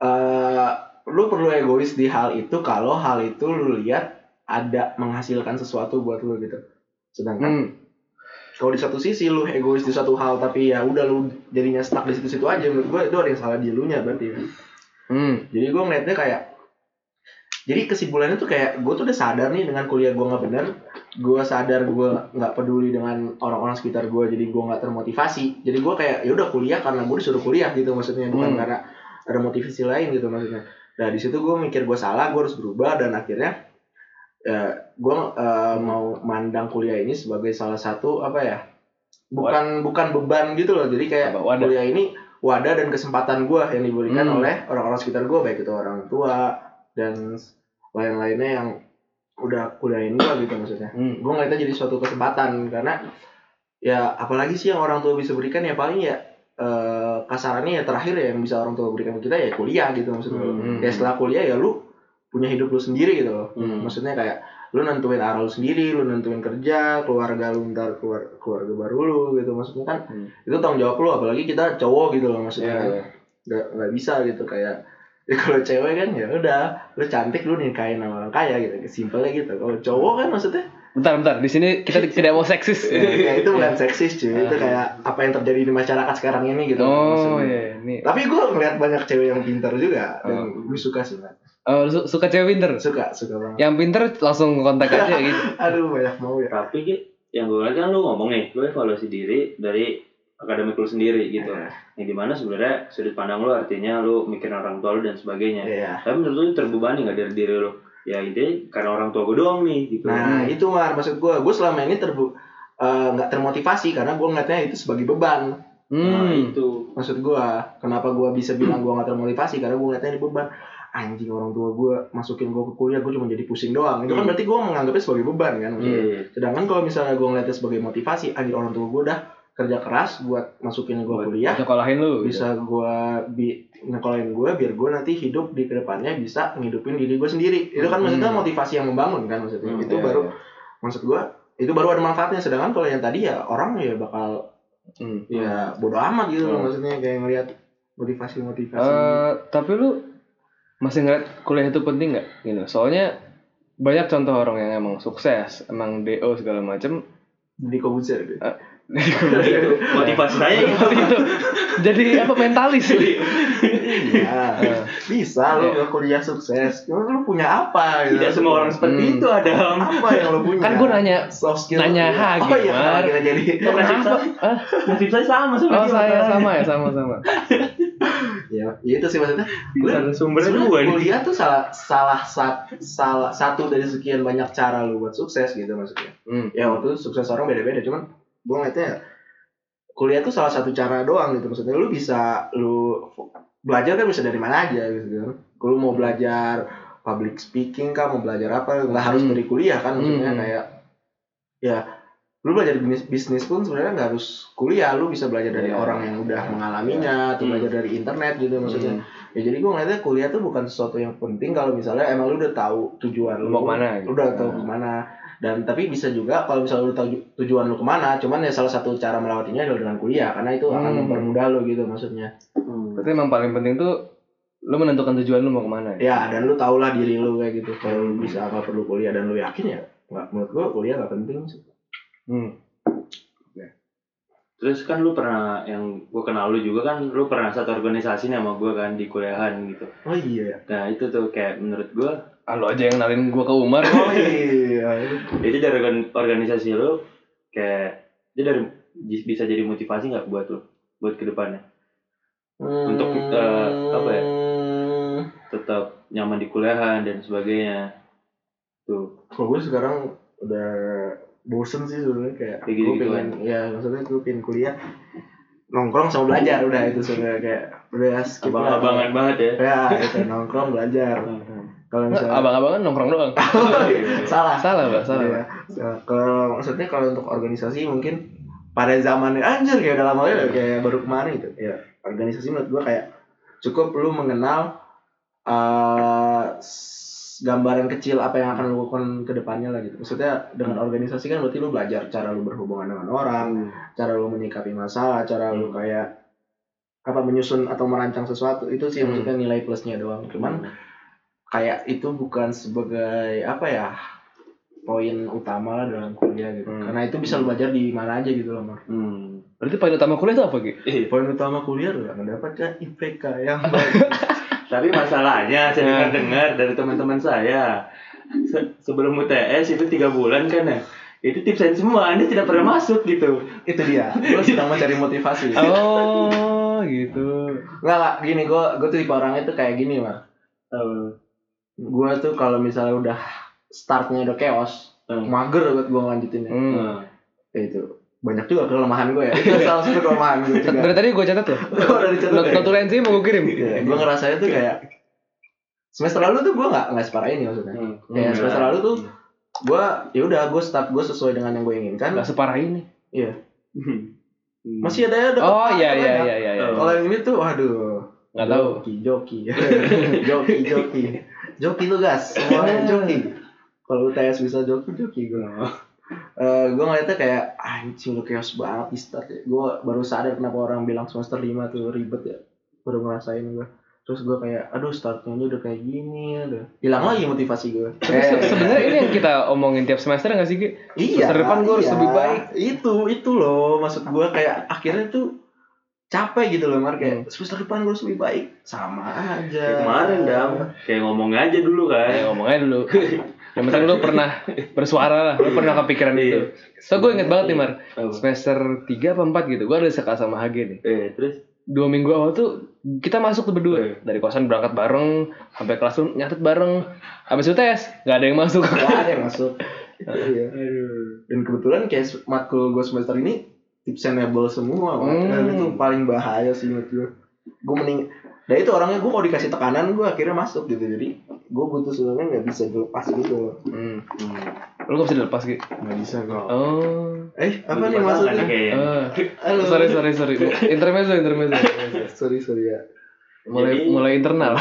eh lu perlu egois di hal itu kalau hal itu lu lihat ada menghasilkan sesuatu buat lu gitu. Sedangkan Hmm. Kalau di satu sisi lu egois di satu hal tapi ya udah lu jadinya stuck di situ-situ aja menurut gue itu ada yang salah di lu nya berarti. Hmm. Jadi gue ngeliatnya kayak jadi kesimpulannya tuh kayak gue tuh udah sadar nih dengan kuliah gue nggak bener gue sadar gue nggak peduli dengan orang-orang sekitar gue jadi gue nggak termotivasi jadi gue kayak ya udah kuliah karena gue disuruh kuliah gitu maksudnya bukan Hmm. karena ada motivasi lain gitu maksudnya nah di situ gue mikir gue salah gue harus berubah dan akhirnya ya gue eh, mau mandang kuliah ini sebagai salah satu apa ya bukan bukan beban gitu loh jadi kayak Apa, wadah? kuliah ini wadah dan kesempatan gue yang diberikan Hmm. oleh orang-orang sekitar gue baik itu orang tua dan lain-lainnya yang udah kuliahin gue gitu maksudnya Hmm. gue ngeliatnya jadi suatu kesempatan karena ya apalagi sih yang orang tua bisa berikan ya paling ya eh, kasarannya ya terakhir ya yang bisa orang tua berikan ke kita ya kuliah gitu maksudnya Hmm. ya setelah kuliah ya lu punya hidup lu sendiri gitu loh Hmm. maksudnya kayak lu nentuin arah lu sendiri lu nentuin kerja keluarga lu ntar keluar keluarga baru lu gitu maksudnya kan Hmm. itu tanggung jawab lu apalagi kita cowok gitu loh maksudnya Iya, kan iya. nggak nggak bisa gitu kayak ya kalau cewek kan ya udah lu cantik lu nikahin sama orang kaya gitu simpelnya gitu kalau cowok kan maksudnya Bentar, bentar. Di sini kita tidak mau seksis. ya itu bukan seksis cuy itu kayak apa yang terjadi di masyarakat sekarang ini gitu Oh maksudnya. iya, ini. tapi gue ngeliat banyak cewek yang pintar juga dan Oh. gue suka sih man. Oh, su- suka cewek pinter. suka suka banget Yang pinter langsung kontak aja gitu. aduh banyak mau ya Tapi Ki, yang gue lihat kan lu ngomong nih, lu evaluasi diri dari akademik lu sendiri gitu. Iya. Yang di mana sebenarnya sudut pandang lu artinya lu mikirin orang tua lu dan sebagainya. Iya. Tapi menurut lu terbebani nggak dari diri lu? Ya ide karena orang tua gue doang nih gitu. Nah itu mar maksud gue, gue selama ini terbu eh, nggak termotivasi karena gue ngeliatnya itu sebagai beban. Nah, Hmm. itu. Maksud gue, kenapa gue bisa bilang gue nggak termotivasi karena gue ngeliatnya ini beban. Anjing orang tua gue masukin gue ke kuliah, gue cuma jadi pusing doang. Itu kan Hmm. berarti gue menganggapnya sebagai beban kan. maksudnya. Iya. Sedangkan kalau misalnya gue ngeliatnya sebagai motivasi, anjing orang tua gue udah kerja keras buat masukin gue kuliah, Nyekolahin lu. gitu. bisa gue bi ngekolain gue biar gue nanti hidup di ke depannya bisa ngidupin diri gue sendiri. Itu kan maksudnya Hmm. motivasi yang membangun kan maksudnya. Hmm, itu Iya, baru iya. maksud gua itu baru ada manfaatnya sedangkan kalau yang tadi ya orang ya bakal Hmm. ya bodoh amat gitu loh Hmm. maksudnya kayak ngelihat motivasi motivasi Eh, tapi lu masih ngeliat kuliah itu penting nggak? Gitu. Soalnya banyak contoh orang yang emang sukses, emang DO segala macem. di komputer gitu. Itu motivasi saya gitu. itu jadi apa mentalis iya Eh, bisa lu nggak kuliah sukses lu punya apa gitu Tidak semua orang seperti Hmm. itu Adam. apa yang lu punya kan gue nanya soft skill nanya ha, oh iya jadi Kenapa? saya, Ah, nasib saya sama sama oh saya sama ya sama sama. Ya itu sih maksudnya sumbernya Sebenarnya dua nih. kuliah tuh salah salah sat- salah satu dari sekian banyak cara lu buat sukses gitu maksudnya Hmm. ya waktu itu sukses orang beda-beda cuman gue ngeliatnya ya, kuliah tuh salah satu cara doang gitu maksudnya lu bisa lu belajar kan bisa dari mana aja gitu kan lu mau belajar public speaking kah mau belajar apa nggak harus Hmm. dari kuliah kan maksudnya Hmm. kayak ya lu belajar bisnis bisnis pun sebenarnya nggak harus kuliah lu bisa belajar dari Iya. orang yang udah mengalaminya atau Hmm. belajar dari internet gitu maksudnya Hmm. ya jadi gue ngeliatnya kuliah tuh bukan sesuatu yang penting kalau misalnya emang lu udah tahu tujuan Lu lu mau ke mana, gitu. lu udah tahu Nah. ke mana dan tapi bisa juga kalau misalnya lu tahu ju- tujuan lu ke mana cuman ya salah satu cara melewatinya adalah dengan kuliah karena itu akan Hmm. mempermudah lu gitu maksudnya Hmm. Berarti emang paling penting tuh lu menentukan tujuan lu mau ke mana ya. ya dan lu tau lah diri lu kayak gitu kalau lu bisa nggak perlu kuliah dan lu yakin ya nggak menurut gua kuliah nggak penting sih Hmm. Terus kan lu pernah yang gue kenal lu juga kan lu pernah satu organisasi nih sama gue kan di kuliahan gitu. oh iya Nah itu tuh kayak menurut gue Ah, lu aja yang nalin gua ke Umar. oh iya itu dari organ- organisasi lu kayak itu dari bisa jadi motivasi nggak buat lu buat ke depannya Untuk, eh, apa ya? Hmm. tetap nyaman di kuliahan dan sebagainya tuh kalau gue sekarang udah bosen sih sebenarnya kayak Kayak gue pengen ya maksudnya gue pengen kuliah nongkrong sama belajar udah itu sebenarnya kayak udah skip lah. Abang-abangan banget ya. ya itu nongkrong belajar kalau Nggak, misalnya abang-abangan nongkrong doang. salah salah, Pak, salah. Iya. Nah, kalau maksudnya kalau untuk organisasi mungkin pada zaman anjir kayak udah lama ya kayak baru kemarin gitu ya organisasi menurut gua kayak cukup lu mengenal eh, s- gambaran kecil apa yang akan lu lakukan ke depannya lah gitu maksudnya dengan organisasi kan berarti lu belajar cara lu berhubungan dengan orang cara lu menyikapi masalah cara lu kayak apa menyusun atau merancang sesuatu itu sih Hmm. maksudnya nilai plusnya doang cuman kayak itu bukan sebagai apa ya poin utama lah dalam kuliah gitu Hmm. karena itu bisa lu belajar di mana aja gitu loh Mar. Hmm. Berarti poin utama kuliah itu apa, Ki? Ih, poin utama kuliah lu mendapatkan IPK yang baik Tapi masalahnya saya dengar-dengar dari teman-teman saya se- sebelum UTS itu tiga bulan kan ya itu tipsen semua anda tidak pernah masuk gitu itu dia gue sedang mencari motivasi Oh, gitu. nggak nggak gini gue gue tuh tipe orangnya tuh kayak gini Mar. gue tuh kalau misalnya udah startnya udah chaos Hmm. mager buat gue ngelanjutinnya Hmm. Nah, Ya itu banyak juga kelemahan gue ya itu salah satu kelemahan gue juga Dari tadi gue catat loh. Oh, udah dicatat Not ya? notulensi mau gue kirim. Iya, gue ngerasanya tuh kayak semester lalu tuh gue nggak nggak separah ini maksudnya. hmm. Kayak semester lalu tuh gue ya udah gue start gue sesuai dengan yang gue inginkan. Gak separah ini. Iya. Hmm. Masih ada ya dapat Oh iya banyak. iya iya iya. iya. Kalau yang ini tuh waduh. Nggak tahu. Joki, joki. joki, joki. Joki lu gas. Semuanya joki. Kalau UTS bisa joki, joki gue. Eh gue ngeliatnya kayak anjing lu chaos banget di start ya. Gue baru sadar kenapa orang bilang semester 5 tuh ribet ya. Baru ngerasain gue. Terus gue kayak, aduh startnya aja udah kayak gini, udah hilang lagi motivasi gue. Tapi se- sebenarnya ini yang kita omongin tiap semester nggak sih, Ki? iya, semester depan gua harus iya. lebih baik. Itu, itu loh maksud gue kayak akhirnya tuh capek gitu loh Mar kayak semester depan gue harus lebih baik. Sama aja. Kayak kemarin dam kayak ngomong aja dulu kan Ayo ngomong aja dulu. Yang penting lu pernah bersuara lah, lu pernah kepikiran Iya. itu. So gue inget banget nih Mar, semester 3 apa 4 gitu, gue ada sekat sama HG nih. eh terus Dua minggu awal tuh kita masuk tuh berdua. Iya. Dari kosan berangkat bareng, sampai kelas tuh nyatet bareng. Habis itu tes, gak ada yang masuk. Gak ada yang masuk. Iya. Dan kebetulan kayak matkul gue semester ini tipsenable semua, Mar. Hmm. itu paling bahaya sih menurut gue. Gue mending, dan itu orangnya gue mau dikasih tekanan gue akhirnya masuk gitu jadi gue butuh sebenarnya nggak bisa dilepas gitu loh. Hmm. hmm. Lu gak bisa dilepas gitu. Nggak bisa gue. Oh. Eh apa nih maksudnya? Ah. Halo. sorry sorry sorry. Intermezzo intermezzo. sorry sorry ya. mulai Jadi- mulai internal.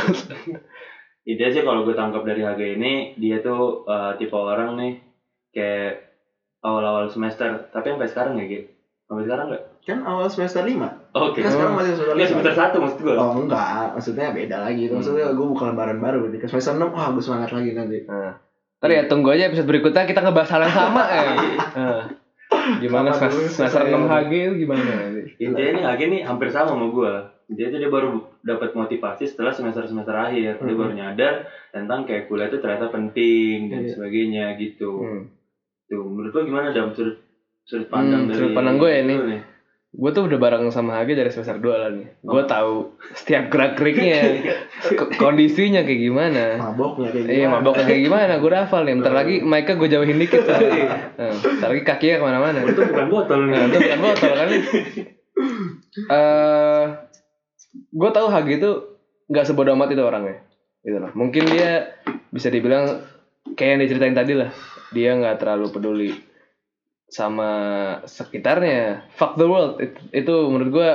Intinya sih kalau gue tangkap dari HG ini dia tuh eh, tipe orang nih kayak awal-awal semester tapi sampai sekarang ya gitu sampai sekarang nggak Kan awal semester 5 oke Kan sekarang masih semester 5 semester satu maksud gue Oh enggak, maksudnya beda lagi itu. Maksudnya gue bukan lebaran baru Di semester 6, wah gue semangat lagi nanti Nah, ntar ya tunggu aja episode berikutnya kita ngebahas hal yang sama ya. Nah, gimana semester. 6 HG itu gimana nanti? intinya nih HG nih hampir sama sama gue dia tuh dia baru dapat motivasi setelah semester semester akhir dia Mhm. baru nyadar tentang kayak kuliah itu ternyata penting dan Iya. sebagainya gitu Hmm. tuh menurut lo gimana dam sudut sudut pandang Hmm, dari sudut pandang gue ya nih. lu nih Gue tuh udah bareng sama HG dari semester 2 lah nih. Gue tahu setiap gerak geriknya, kondisinya kayak gimana. Maboknya kayak Iya, gimana. mabok kayak gimana? Gue udah hafal nih. Bentar lagi mic-nya gue jauhin dikit. soalnya. Nah, bentar lagi kakinya ke mana-mana. itu bukan botol nih Nah, itu bukan botol kan? Eh, gue tahu HG itu nggak sebodoh amat itu orangnya, gitu loh. Mungkin dia bisa dibilang kayak yang diceritain tadi lah, dia nggak terlalu peduli sama sekitarnya. Fuck the world, itu, itu menurut gue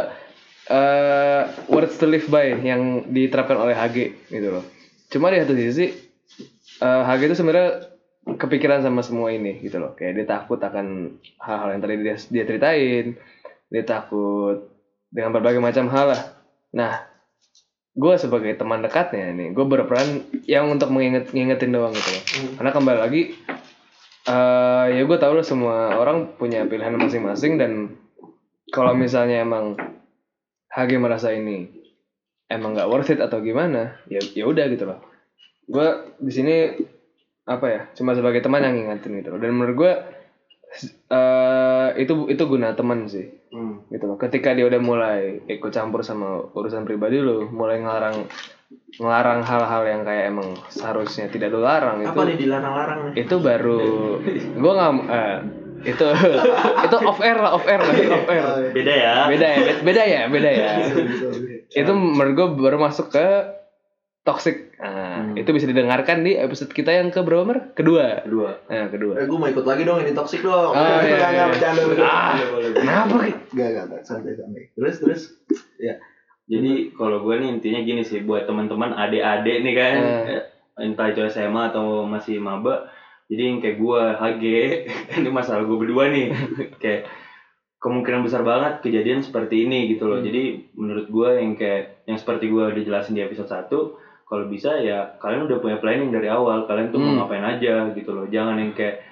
eh words to live by yang diterapkan oleh HG gitu loh. Cuma di satu sisi eh HG itu sebenarnya kepikiran sama semua ini gitu loh. Kayak dia takut akan hal-hal yang tadi dia, dia ceritain. Dia takut dengan berbagai macam hal lah. Nah, gue sebagai teman dekatnya nih, gue berperan yang untuk menginget ngingetin doang gitu loh. Karena kembali lagi, eh ya gue tau lah semua orang punya pilihan masing-masing dan kalau misalnya emang HG merasa ini emang nggak worth it atau gimana, ya ya udah gitu loh. Gue di sini apa ya, cuma sebagai teman yang ngingetin gitu loh. Dan menurut gue eh itu itu guna teman sih Hmm. gitu loh. Ketika dia udah mulai ikut campur sama urusan pribadi lu, mulai ngelarang ngelarang hal-hal yang kayak emang seharusnya tidak dilarang itu Apa nih dilarang-larang nih? itu baru gue nggak eh, itu itu off air lah, off air lah, off air. Beda ya. Beda ya, be- beda ya, beda ya. itu menurut gue baru masuk ke toxic. Nah, itu bisa didengarkan di episode kita yang ke berapa Mer? Kedua. Kedua. Nah, kedua. Eh, gue mau ikut lagi dong ini toxic dong. Oh, iya, iya. bercanda, bercanda. Ah, kenapa? Enggak, enggak, santai, santai. Terus, terus. Ya. Jadi kalau gue nih intinya gini sih buat teman-teman adik-adik nih kan, Eh. eh, entah itu SMA atau masih maba, jadi yang kayak gue HG, ini masalah gue berdua nih, kayak kemungkinan besar banget kejadian seperti ini gitu loh. Jadi menurut gue yang kayak yang seperti gue udah jelasin di episode 1 kalau bisa ya kalian udah punya planning dari awal, kalian tuh Hmm. mau ngapain aja gitu loh. Jangan yang kayak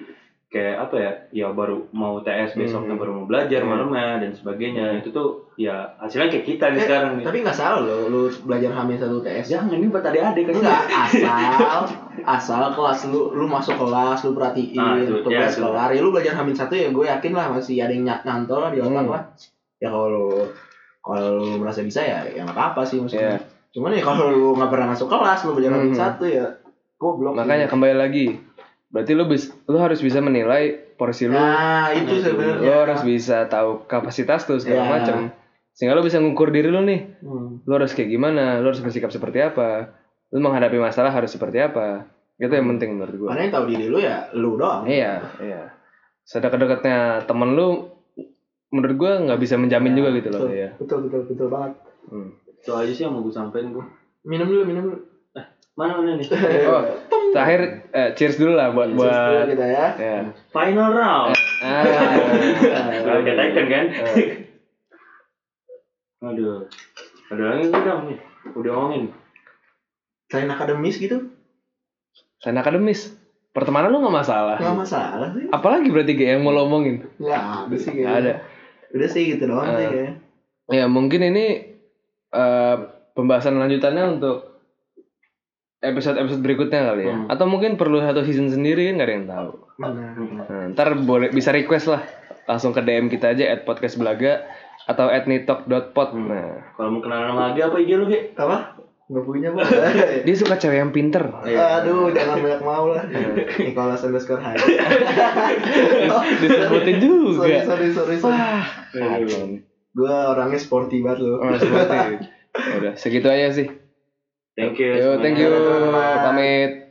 kayak apa ya ya baru mau TS besoknya Hmm. baru mau belajar Hmm. malamnya dan sebagainya itu tuh ya hasilnya kayak kita nih Eh, sekarang nih Tapi nggak salah loh, lu belajar hamil satu TS. Jangan ini buat adik-adik kan. Enggak, asal asal kelas lu lu masuk kelas lu perhatiin Ah, itu, tugas ya, kelar ya lu belajar hamil satu ya gue yakin lah masih ada yang nyat nyantol lah di otak Hmm. lah ya kalau kalau lu merasa bisa ya ya nggak apa apa sih maksudnya Iya. cuman ya kalau lu nggak pernah masuk kelas lu belajar hamil Hmm. satu ya goblok sih. Makanya kembali lagi. Berarti lu bis, lu harus bisa menilai porsi lu. nah itu Nah, sebenarnya Lu harus bisa tahu kapasitas tuh segala Iya. macam. Sehingga lu bisa ngukur diri lu nih. Hmm. Lu harus kayak gimana, lu harus bersikap seperti apa. Lu menghadapi masalah harus seperti apa. Itu yang penting menurut gua. karena yang tahu diri lu ya lu doang Iya, iya. Sedekat-dekatnya temen lu menurut gua nggak bisa menjamin juga gitu loh betul, ya. betul betul betul banget Hmm. Itu aja sih yang mau gue sampein gue. minum dulu minum dulu Mana mana nih? Oh, terakhir eh, cheers dulu lah buat Cheers dulu buat kita ya ya. Final round. Ah. Kalau kayak Tekken kan. Eh, Aduh. Ada lagi udah nih. Udah ngomongin. selain akademis gitu Selain akademis, pertemanan lu nggak masalah. nggak masalah sih Apalagi berarti kayak yang mau lo omongin? nggak ada sih kayaknya. ada. udah sih gitu doang sih Eh. kayaknya Ya mungkin ini eh, pembahasan lanjutannya untuk episode-episode berikutnya kali ya. Hmm. Atau mungkin perlu satu season sendiri kan nggak ada yang tahu. Nah, Nah, ntar boleh bisa request lah langsung ke DM kita aja at podcast belaga atau at nitok.pod. Hmm. Nah, Kalau mau kenalan sama Agi apa IG lu, Gi? apa nggak punya bang dia suka cewek yang pinter. aduh jangan banyak mau lah Nicholas underscore Hai Disebutin juga. sorry sorry sorry, sorry. Gue orangnya sporty banget loh oh, seperti. Ya Udah, segitu aja sih. Thank you. Yo, thank you. Pamit.